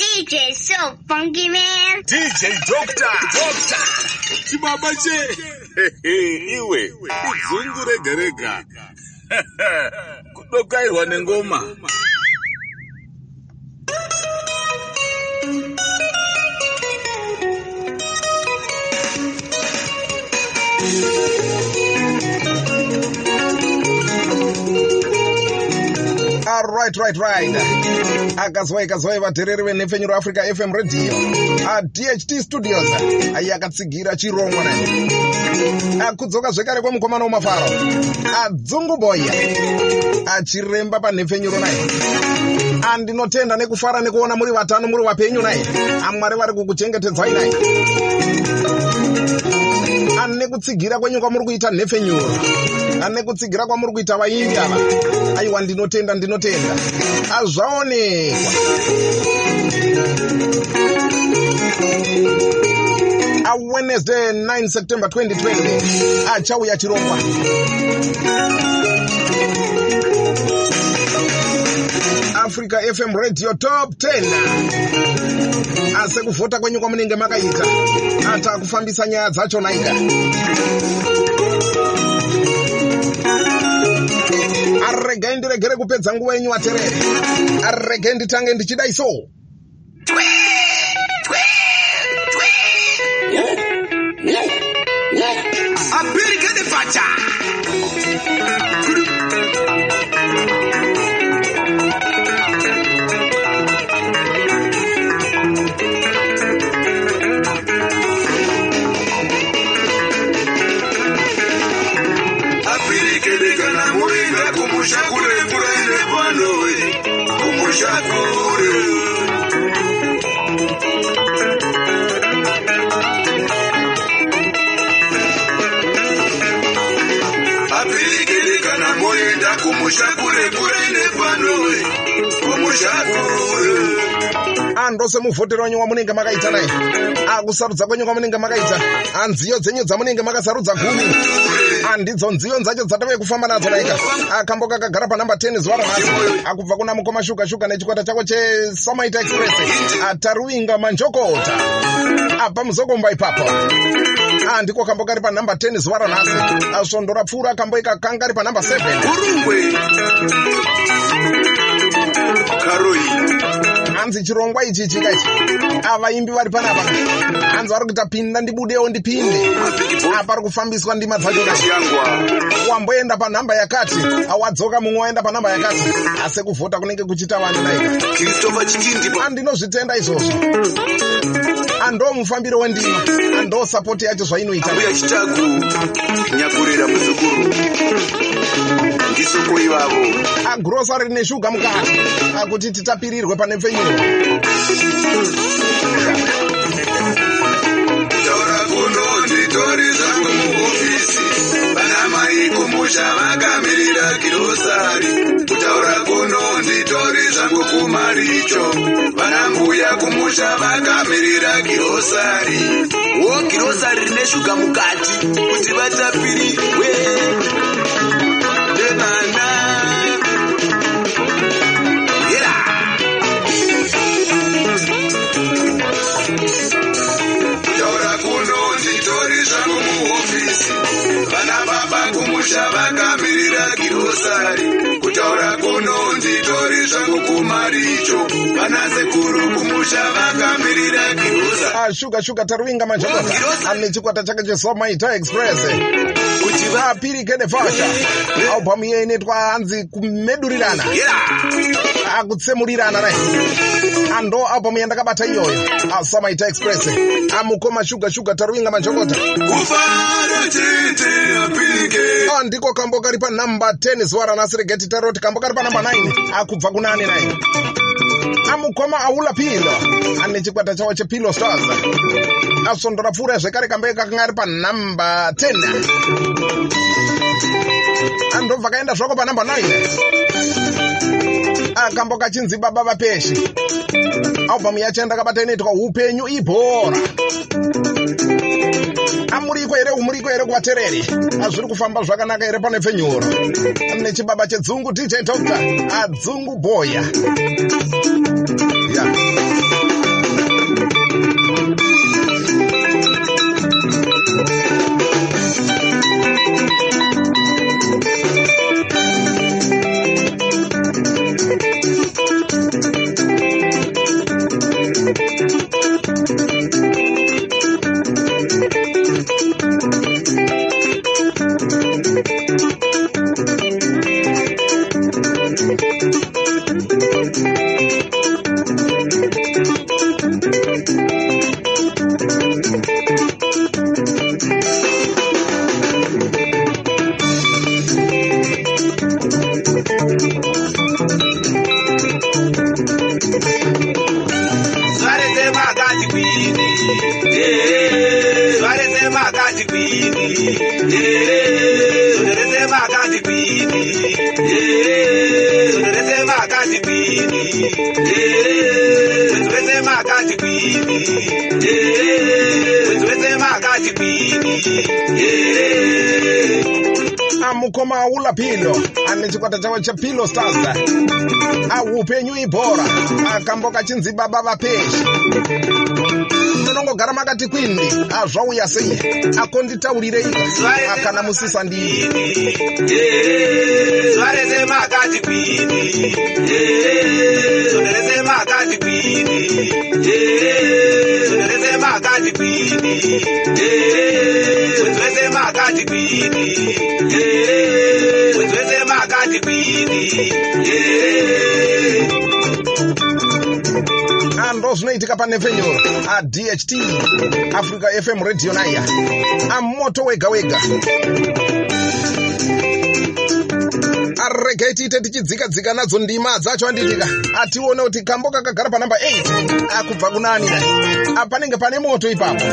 DJ so funky man. DJ Doctor. Doctor. Chibaba che. Iwe. Izungu rega rega. Kudokairwa nengoma. Right right right. Akazwai kazwai vateereri venhefenyuro africa fm radio adht studios yakatsigira chirongwa nai akudzoka zvekare kwemukomana womafaro adzunguboya achiremba panhefenyuro nai andinotenda nekufara nekuona muri vatano muri vapenyu nai amwari vari kukuchengetedzai nai ane kutsigira kwenyu kwamuri kuita nhefenyuro ane kutsigira kwamuri kuita vaimbi ava aiwa ndinotenda ndinotenda. Azvaonekwa. Awednesday 9 september 2020 achauya chirongwa. Africa fm radio top 10 asi kuvhota kwenyu kwamunenge makaita. Ata kufambisa nyaya dzacho naika aregai ndiregere kupedza nguva yenyu vaterere aregai nditange ndichida iso Apirikede pacha. kumushakure kurende kwanowe kumushakure apirikirikana moyenda kumushakure kurende kwanowe kumushakure anthu muvhotero wanyu wa makaita naye. Akusarudza kwenyu kwa makaita. Anziyo dzenyu dzamunenge makasarudza gumi handidzo nziyo dzacho dzatave kufamba nadzo naika akambo kakagara panhamba 10 zuva ranhasi akubva kuna mukoma shuga shuga nechikwata chako chesamaita express. Ataruinga manjokota. Apa muzokomba ipapo. Andiko kambo kari panhamba 10 zuva ranhasi asvondo rapfuura kambo ikakanga ri panhamba 7 urungwe. Karoina hanzi chirongwa ichi chikaichi avaimbi vari panapa. Hanzi vari kuita pinda ndibudewo ndipinde. Apa ri kufambiswa ndima dzacho wamboenda panhamba yakati wadzoka mumwe waenda panhamba yakati. Asi kuvhota kunenge kuchiita vanhu naika andinozvitenda izvozvo. Ando mufambiro wendima. Ando sapoti yacho zvainoita. Nyakurira muzukuru. Ndisoko ivavo. Agrosari rine shuga mukati. Akuti titapirirwe pane pfenyuro kumusha vakamirira kirosari. Kutaura kuno nditori zvangu kumaricho. Vana mbuya kumusha vakamirira kirosari. Wo kirosari rine shuga mukati kuti vatapirirwe nevana kumaricho vana sekuru kumusha vakamirira kirosari ashuga shuga taruinga majokota ane chikwata chake chesomaita express kuti va vapirikede fasha albhamu iye inoitwa hanzi kumedurirana. Akutsemurirana nai ando albhamu yandakabata iyoyo asamaita express. Amukoma shuga shuga chete apirike andiko kambo kari panhamba 10 zuva ranhasi regeti taroti kambo kari panhamba 9 akubva kunani nai amukoma aula pilo ane chikwata chavo chepilo stars. Asvondo rapfuura zvekare kambo ikakanga ari panhamba 10 andobva kaenda zvako panhamba 9 akambo kachinzi baba vapeshi. Albhamu yacho yandakabata inoitwa upenyu ibhora. Amuriko here umuriko here kuvatereri? Azviri kufamba zvakanaka here pane pfenyuro. Nechibaba chedzungu dj doctor adzungu boya. Yeah, amukoma ula pilo ane chikwata chawo cha pilo stars. Aupenyu ibhora. Akamboka chinzi baba vapeshi munongogara makati kwindi azvauya sei akonditaurirei akana musisa ndii Zvarese makati kwini. Zonerese makati kwini. Zvinoitika panefenyuro adht africa fm radio naya. Amoto wega wega. Aregai tiite tichidzika-dzika nadzo ndima dzacho anditika atione kuti kambo kakagara panamba 8 akubva kunani dai? Apanenge pane moto ipapo.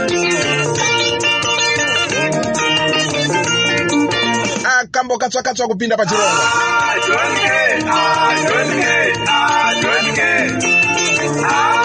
Akambo katsvakatsva kupinda pachirongo ndine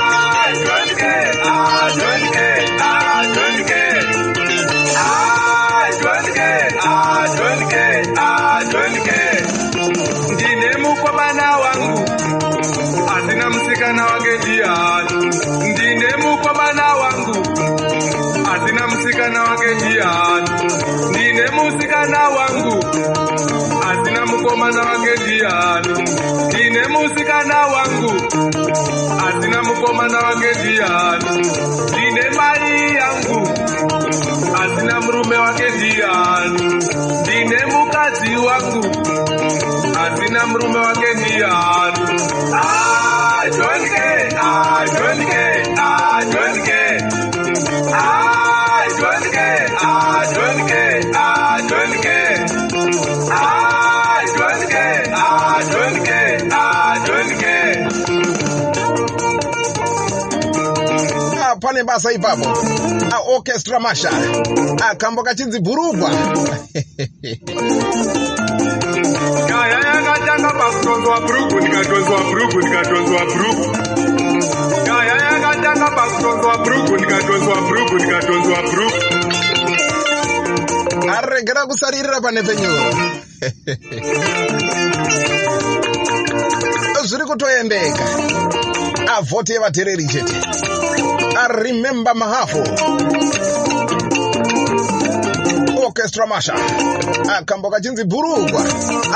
pane basa ipapo aorchestra masha. Akambo kachinzi bhurugwa. Kaya yakatanga pakutonzwa bhurugu ndikatonzwa bhurugu ndikatonzwa bhurugu kaya yakatanga pakutonzwa bhurugu ndikatonzwa bhurugu ndikatonzwa bhurugu aregera kusaririra panefenyuro zviri kutoendeka avhoti yevatereri chete. Aremember mahafu orchestra masha. Akambo kachinzi bhurugwa.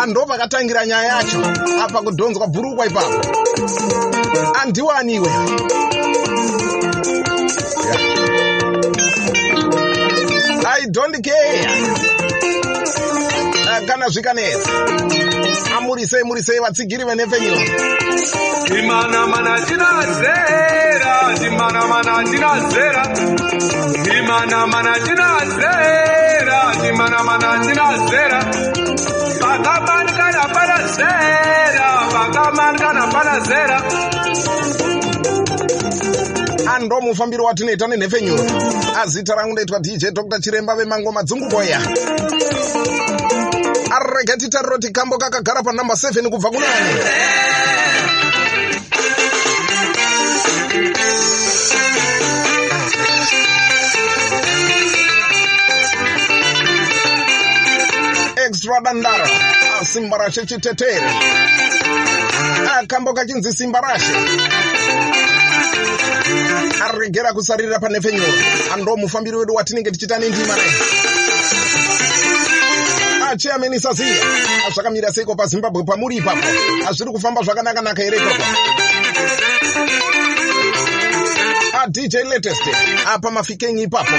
Ando pakatangira nyaya yacho apa kudhonzwa bhurugwa ipapo. Andiwaniwe. I don't care. Kana zvikanetsa amurisei murisei vatsigiri venefenyuro imana mana tina zera. Imana mana tina zera. Imana mana tina zera. Imana mana tina zera. Pakamanikana pana zera. Pakamanikana pana zera. Ando mufambiro watinoita nenhefenyuro azita rangu ndaitwa dj dr chiremba vemangoma dzunguboya arege titariro tikambo kakagara panhamba 7 kubva kunani extra dandara simba rashe chitetere akambo kachinzi simba rashe. Aregera kusarira panefenyuro ando mufambiri wedu watinenge tichita nendima naye achairman amenisasiya azvakamira seiko pazimbabwe pamuri ipapo. Hazviri kufamba zvakanaka-naka here ikoko. Adj latest. Apa mafikenyi ipapo.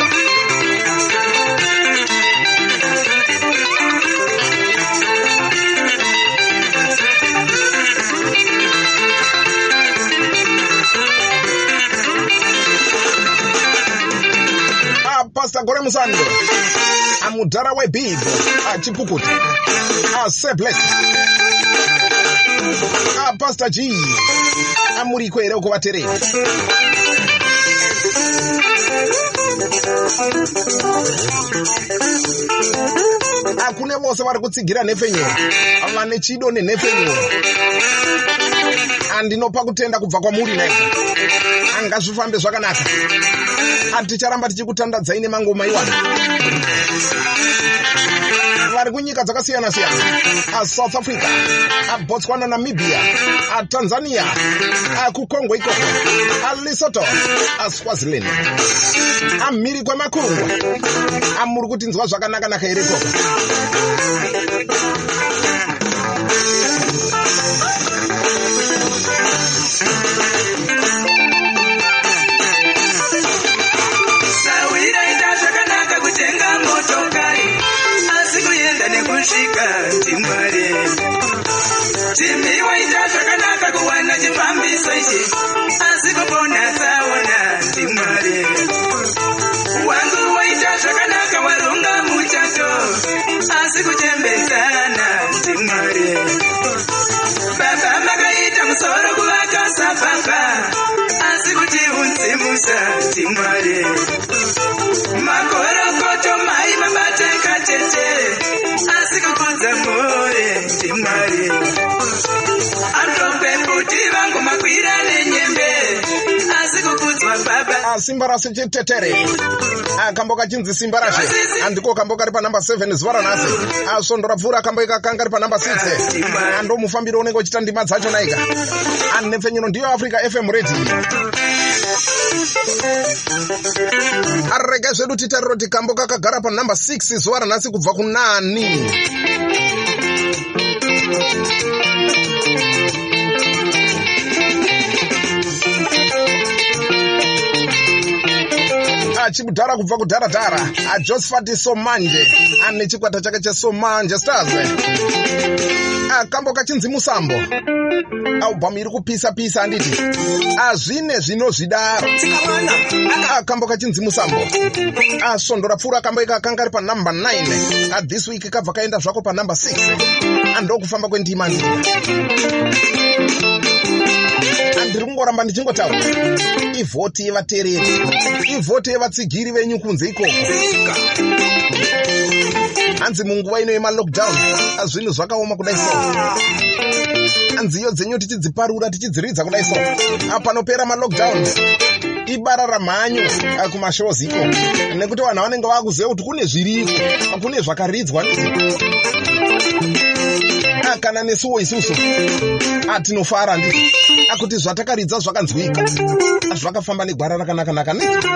Pasta gore musando amudhara webhig achipukuta aseblek apasta g amuriko here ukuvatereri akune vose vari kutsigira nhefenyuro vane chido nenhefenyuro andinopa kutenda kubva kwamuri nai anga zvifambe zvakanaka. Haticharamba tichikutandadzai nemangoma iwana vari kunyika dzakasiyana-siyana. Asouth africa abotswana namibia atanzania akucongo ikoko alisoto aswaziland amhiri kwemakungwa amuri kutinzwa zvakanaka-naka here ikoko sawira ita zvakanaka kutenga motokari asi kuenda nekusvika ndimwari timiwa ita zvakanaka kuwana chifambiso ichi asi kupona tsaona andopeputi vangu makwira nenyembe asi kukudzwa baba. Ah, simba rasi chitetere. Akambo kachinzi simba rashe andiko kambo kari panhamba 7 zuva ranhasi. Asvondo rapfuura akambo ikakanga ri panhamba 6 ando mufambiro unenge uchita ndima dzacho naika. Anhepfenyuro ndiyo africa fm radio. Arege zvedu titariro kuti kambo kakagara panhamba 6 zuva ranhasi kubva kunani achikudhara kubva kudharadhara ajosephat somanje ane chikwata chake chesomanje stars. Akambo kachinzi musambo. Albhamu iri kupisa-pisa anditi hazvine zvinozvidaro. Akambo kachinzi musambo. Asvondo rapfuura akambo ikakanga ri panhamba 9 athis week kabva kaenda zvako panhamba 6 andokufamba kwendima anditi handiri kungoramba ndichingotaura. Ivhoti yevateereri ivhoti yevatsigiri venyu kunze ikoko. Hanzi munguva ino yemalockdown zvinhu zvakaoma kudai so hanziyo dzenyu tichidziparura tichidziridza kudai so panopera malockdown ibara ramhanyo ah, kumashows iko. Nekuti vanhu vanenge vakuziva kuti kune zviriko kune zvakaridzwa. Ah, kana nesuwo isusu atinofara nditi akuti zvatakaridza zvakanzwika zvakafamba negwara rakanaka-naka neti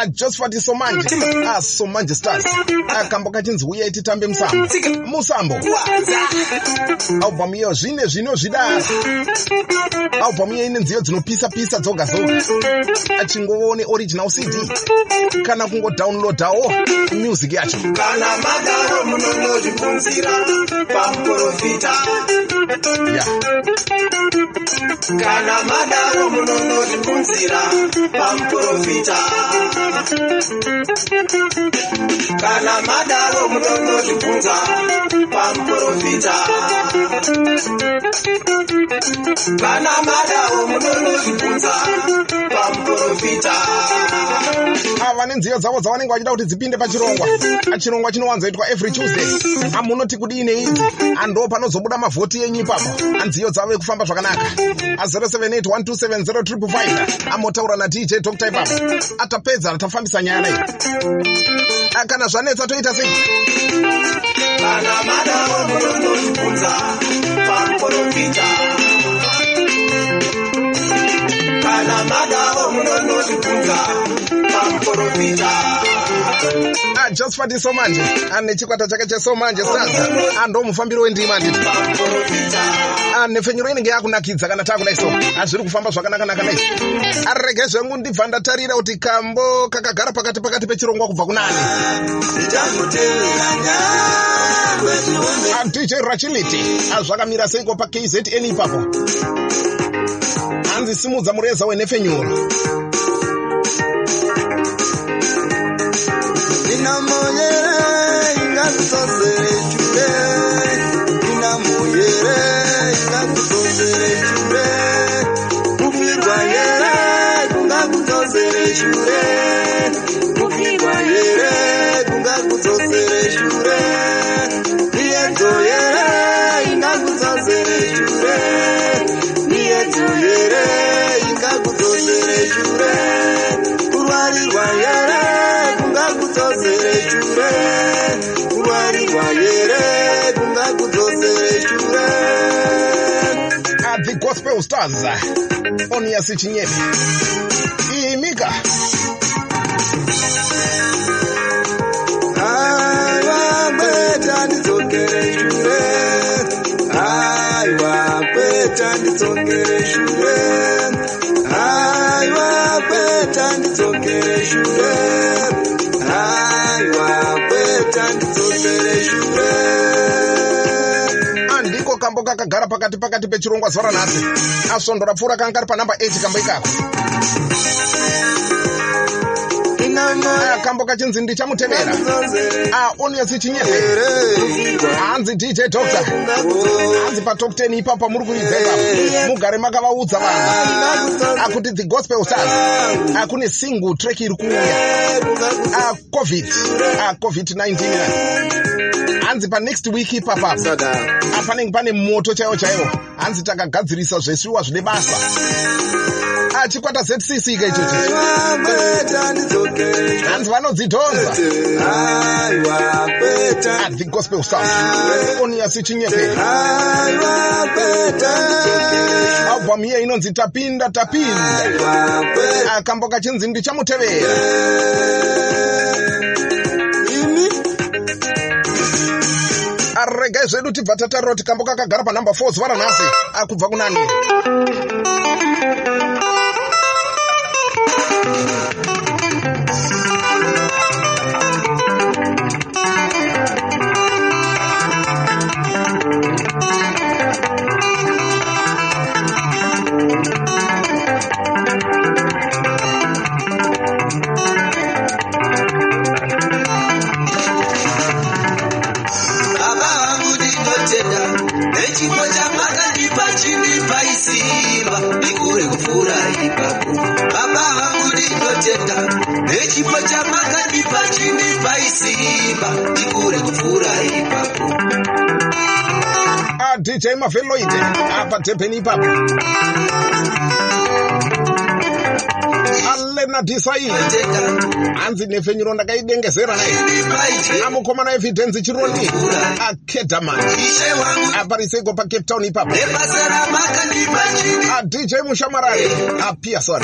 ajosephat somanje asomanje stars akambo kachinzi uyai titambe musambo. Musambo albhamu iyo zvine zvino zvidara albhamu iyo ine nziyo dzinopisa-pisa dzoga dzoga. Achingoone original cd kana kungodownloadawo music yacho. Kana madaro munonozvipunzira pamuprofita ya. Kana madaro munonozvipunzira pamuprofita kana madaro munonozvibvunza pamuprofita kana madaro munonozvibvunza pamuprofita ava nenziyo dzavo dzavanenge vachida kuti dzipinde pachirongwa. Chirongwa chinowanzoitwa every tuesday amunoti kudii neidzi ando panozobuda mavhoti enyu ipapo. Anziyo dzavo ekufamba zvakanaka. A078 amotaura nadj dr ipapo. Atapedza tafambisa nyaya nai kana zvanetsa toita sei? Kana madaro munonozvibvunza pamuprofita kana madaro munonozvibvunza pamuprofita ajosephat somanje ane chikwata chake chesomanje stars ando mufambiro wendima nditi nhefenyuro inenge yakunakidza kana taakudai so hazviri kufamba zvakanaka-naka nai. Arege zvengu ndibva ndatarira kuti kambo kakagara pakati pakati pechirongwa kubva kunani. Ndichamuteeranya rwechione dj rachiliti azvakamira seiko pakzn ipapo? Hanzi simudza mureza wenhefenyuro Santo the gospel stars onias chinyepe imika aiwa kweta ndidzokere shure aiwa kweta pakati pakati pechirongwa zuva ranhasi. Asvondora pfuura kanga kari panhamba 8 kambo ikako Ah, kambo kachinzi ndichamutevera. Aonias chinyepe hanzi dj doctor. Hanzi patop 10 ipapo pamuri kuibva ipapo mugare makavaudza vanhu. Akuti the gospel stars. Akune single track iri kuuya. Ah, covid. Ah, covid-19 hanzi panext week ipapapo Ah, panenge pane moto chaiwo chaiwo. Hanzi takagadzirisa zvesviwa zvine basa. Ah, chikwata zcc ka ichochi. Hanzi vanodzidhonza. At the gospel stars onias chinyepe albhamu iye inonzi tapinda tapinda. Ah, kambo kachinzi ndichamutevera regai zvedu tibva tatarira kuti kambo kakagara panhamba 4 zuva ranhasi. Ah, kubva kunani mafeloite apate peni papo alenatisaii hanzi nepfenyuro ndakaidengesera nai namukomana evidhenzi chironi. Akedhaman pa Cape town ipapo adj ah, mushamarari apiason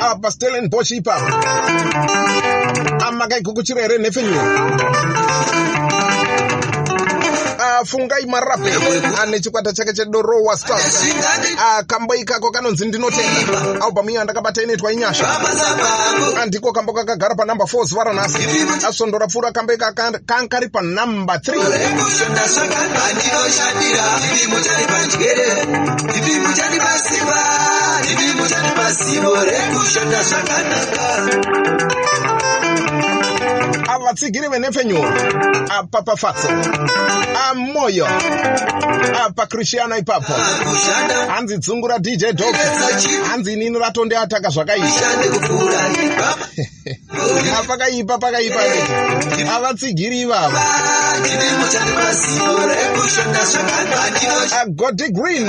apastelen bosh ipapo amakaikukuchirere nepfenyuro afungai marape. Ane chikwata chake chedorowa stars. Akambo ikako kanonzi ndinotenda albhamu iyo andakabata inoitwa inyasha. Andiko kambo kakagara panhamba 4 zuva ranhasi asvondora pfuura kambo ikaka kanga kari panhamba 3 rekushonda zvakanaka ndinoshandira chipimo avatsigiri venhepfenyuro apapafatso amoyo. Apakrishtiana ipapo. Kushanda hanzi dzungu radj dog hanzi inini ratonde ataka ipa apakaipa pakaipa. Avatsigiri ndinoshandira agodi green.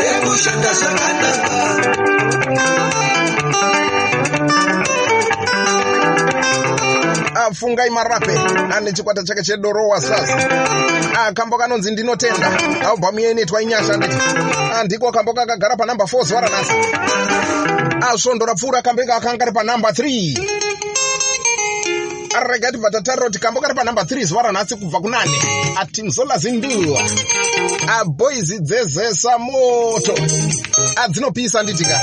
Rekushonda zvakanaka afungai marape ane chikwata chake chedorowa stars akambo kanonzi ndinotenda albhamu iyo inoitwa inyasha nditi andiko kambo kakagara panhamba 4 zuva ranhasi asvondora pfuura kambo ika akanga kari panhamba 3 arega tibva tatarira kuti kambo kari panhamba 3 zuva ranhasi kubva kunane. Atimzolazinduwa aboizi dzezesa moto. Adzinopisa nditika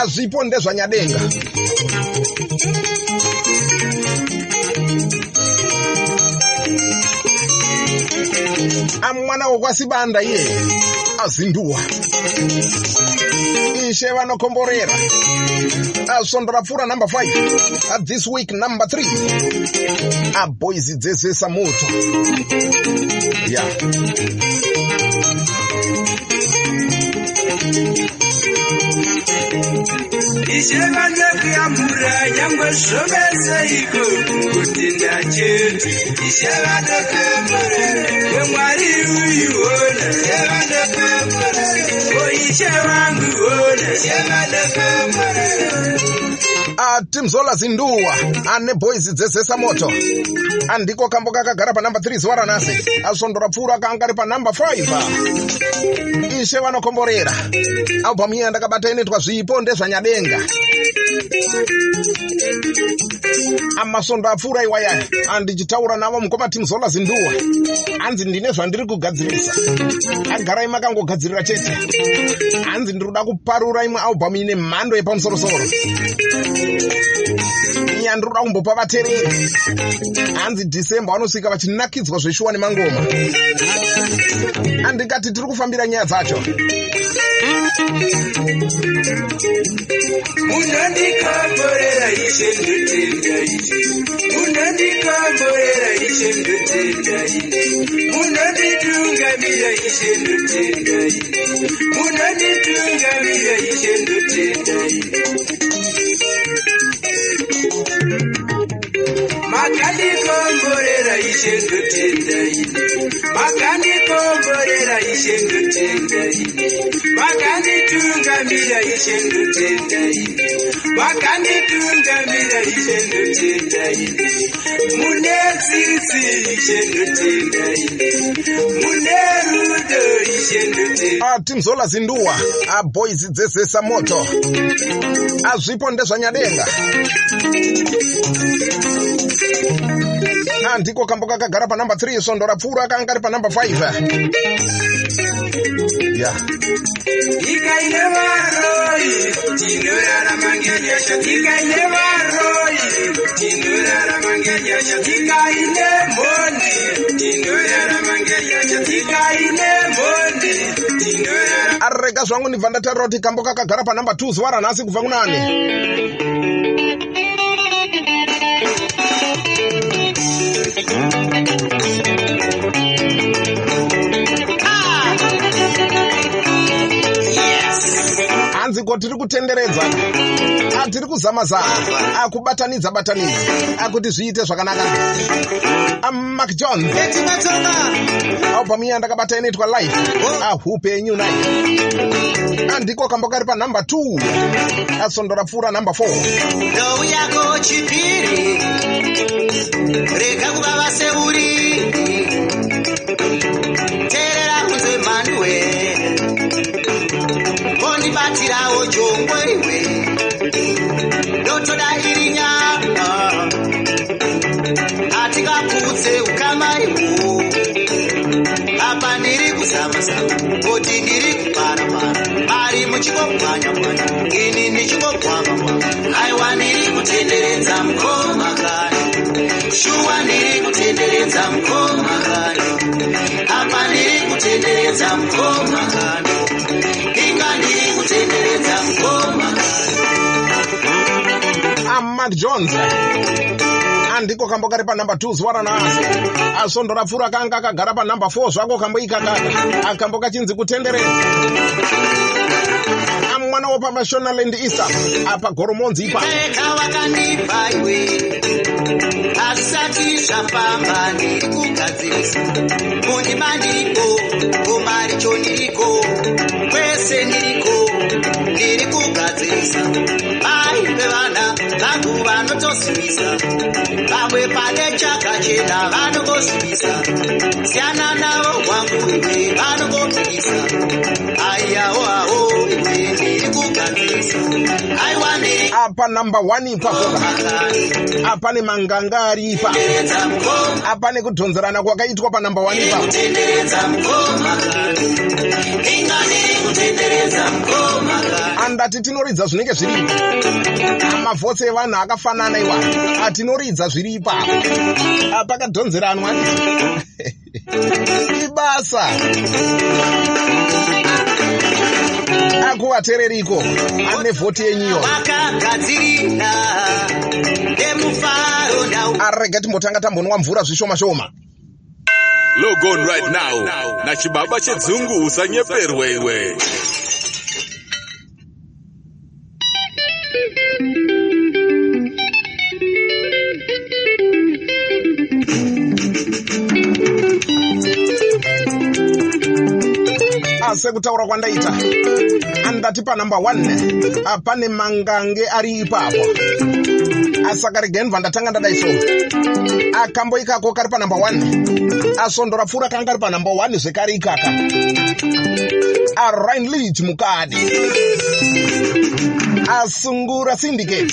azvipo ndezvanyadenga. Amwana wokwasibanda iye azinduwa. Ishe vanokomborera. Asvondora pfuura number 5 this week number 3 aboizi dzezesa moto. Ya ishe vanokuyambura nyangwe zvoveseiko kuti ndacheti ishe vanokomborera wemwari uyiona ishe vanokomborera o ishe vangu ona ishe vanokomborera atimzola zinduwa ane boys dzezesa moto. Andiko kambo kakagara panamba 3 zuva ranhasi asvondora pfuura kanga ari panamba 5 ishe vanokomborera. Albhamu iya ndakabata inoitwa zvipo ndezvanyadenga. Amasvondo apfuura iwaya andichitaura navo mukoma timzola zinduwa. Hanzi ndine zvandiri kugadzirisa. Agarai makangogadzirira chete. Hanzi ndiri kuda kuparura imwe albhamu ine mhando yepamusorosoro nyandiri kuda kumbopa vateereri hanzi dhisemba vanosvika vachinakidzwa zveshuwa nemangoma. Andikati tiri kufambira nyaya dzacho. Munondikomborera ishe ndotenda ine. Munondikomborera ishe ndotenda ine. Munonditungamira ishe ndotenda ine. Munonditungamira ishe ndotenda ine ishe ndotenda ine. Makandikomborera ishe ndotenda ine. Makanditungamira ishe ndotenda ine. Makanditungamira ishe ndotenda ine. Mune tsitsi ishe ndotenda ine mune rudo ishe ndotenda atimzola zinduwa aboys dzezesa moto azvipo ndezvanyadenga andiko kambo kakagara panamba 3 svondo rapfuura akanga ari panamba 5 ya. Nyika ine varoi tinorarama ngenyasha nyika ine varoi tinorarama ngenyasha nyika ine mhondi tinorarama ngenyasha nyika ine mhondi tinorarama arega zvangu ndibva ndatarira kuti kambo kakagara panamba 2 zuva ranhasi kubva kunani hanzi ko tiri kutenderedza? Atiri kuzama-zama akubatanidza batanidza. Akuti zviite zvakanaka. Amak jones. Albhamu iya ndakabata inoitwa life. Ahupenyu nai. Andiko kambo kari panhamba 2 asvondo rapfuura nhamba 4 ndou yako chipiri rega kuvava seuri teerera kunze mhanduwe kondibatirawo jongwe iwe ndotoda iri nyama hatingaputse ukama iwo apa ndiri kuzamazama kuti ndiri kuparapara ari muchingopwanyapwanya ini ndichingopwamapwama aiwa ndiri kutenderedza mukoma shuwa ndiri kutenderedza mukoma kani apa ndiri kutenderedza mukoma kani inga ndiri kutenderedza mukoma kani amak jones. Andiko kambo kari panhamba 2 zuva ranhasi asvondo rapfuura kanga akagara panhamba 4 zvako kambo ikakaka akambo kachinzi kutenderedza amwana wapamashonalend easter apa goromonzi ipapo hazvisati zvafamba ndiri kugadzirisa mundima ndiriko kumaricho ndiriko. Kwese ndiriko ndiri kugadzirisa. Mai vevana vangu vanotosimisa. Vamwe pane chakachena vanongosimisa siyana navo kwangu iwe vanongopikisa aiyawo awo apa namba 1 ipapo apa nemanganga ari ipa. Kutenderedza mukoma apa nekudhonzerana kwakaitwa panamba 1 ipapo. Andati tinoridza zvinenge zviripo. Amavhotsi evanhu akafanana iwa atinoridza zviri ipapo apakadhonzeranwa ibasa akuvateereriko ane vhoti yenyuyo arege timbotanga tambonwa mvura zvishoma shoma Log on right now na chibaba chedzungu usanyeperwe iwe sekutaura kwandaita. Andati panamba 1 pane mangange ari ipapo. Asaka regenva ndatanga ndadai so akambo ikako kari panamba 1 asondora pfuura kanga kari panamba 1 zvekare ikaka. Arainlich mukadi. Asungura syndicate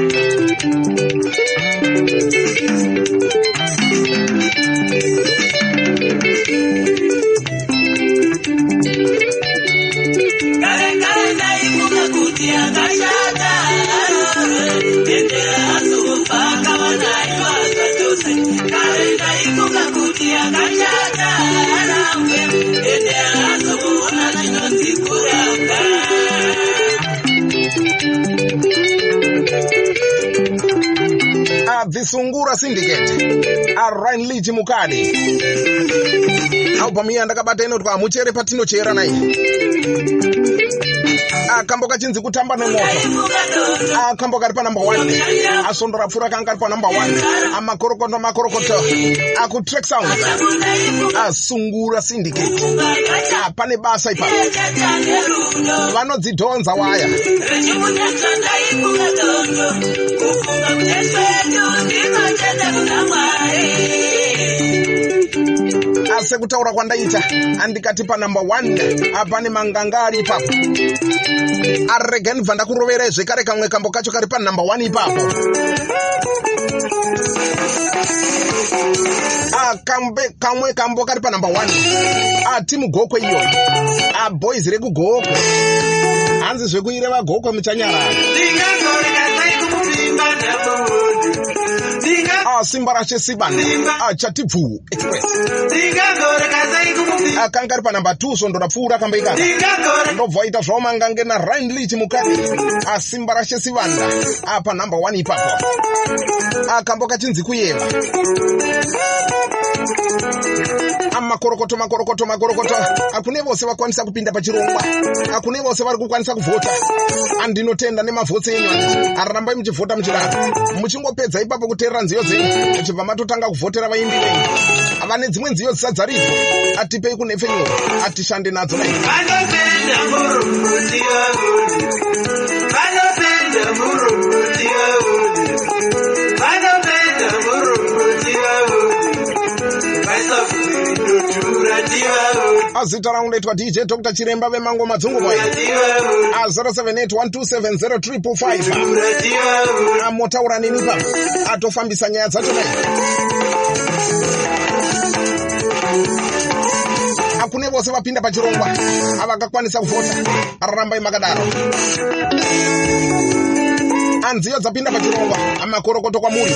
abvisungura syndicate arainlich mukadi albhamu iya ndakabata inoti hamuchere patinochera nai akambo kachinzi kutamba nemoto akambo kari panamba 1 asondora pfuura kanga kari panamba 1 amakorokoto makorokoto. Akutrack sound. Asungura syndicate. Pane basa ipapo vanodzidhonza waya asekutaura kwandaita andikati panamba 1 apane manganga ari ipapo arega ndibva ndakuroverai zvekare kamwe kambo kacho kari panamba 1 ipapo. Akambe kamwe kambo kari panamba 1 atimu gokwe iyo. Aboys rekugokwe hanzi zvekuireva gokwe muchanyarara Simba rashe sibana achatibvu akanga ari panamba 2 sondora pfuura kamba ikaka ndobva aita zvavo mangange narainlich mukadi asimba rashe sivanda. Apa namba 1 ipapo. Akambo kachinzi kuyeva amakorokoto makorokoto makorokoto akune vose vakwanisa kupinda pachirongwa. Akune vose vari kukwanisa kuvhota. Andinotenda nemavhotsi enyu ararambai muchivhota muchidaro muchingopedza ipapo kuteerera nziyo dzenyu. Chibva matotanga kuvhotera vaimbi venyu. Vane dzimwe nziyo dzisadzaripo atipei kunhefenyuro atishande nadzo nai azita rangu ndaitwa dj dr chiremba vemango madzunguboy ndiwavudi. 078 amotaura neni pa atofambisa nyaya dzacho nai akune vose vapinda pachirongwa avakakwanisa kuvhota rarambai makadaro anziyo dzapinda pachirongwa amakorokoto kwamuri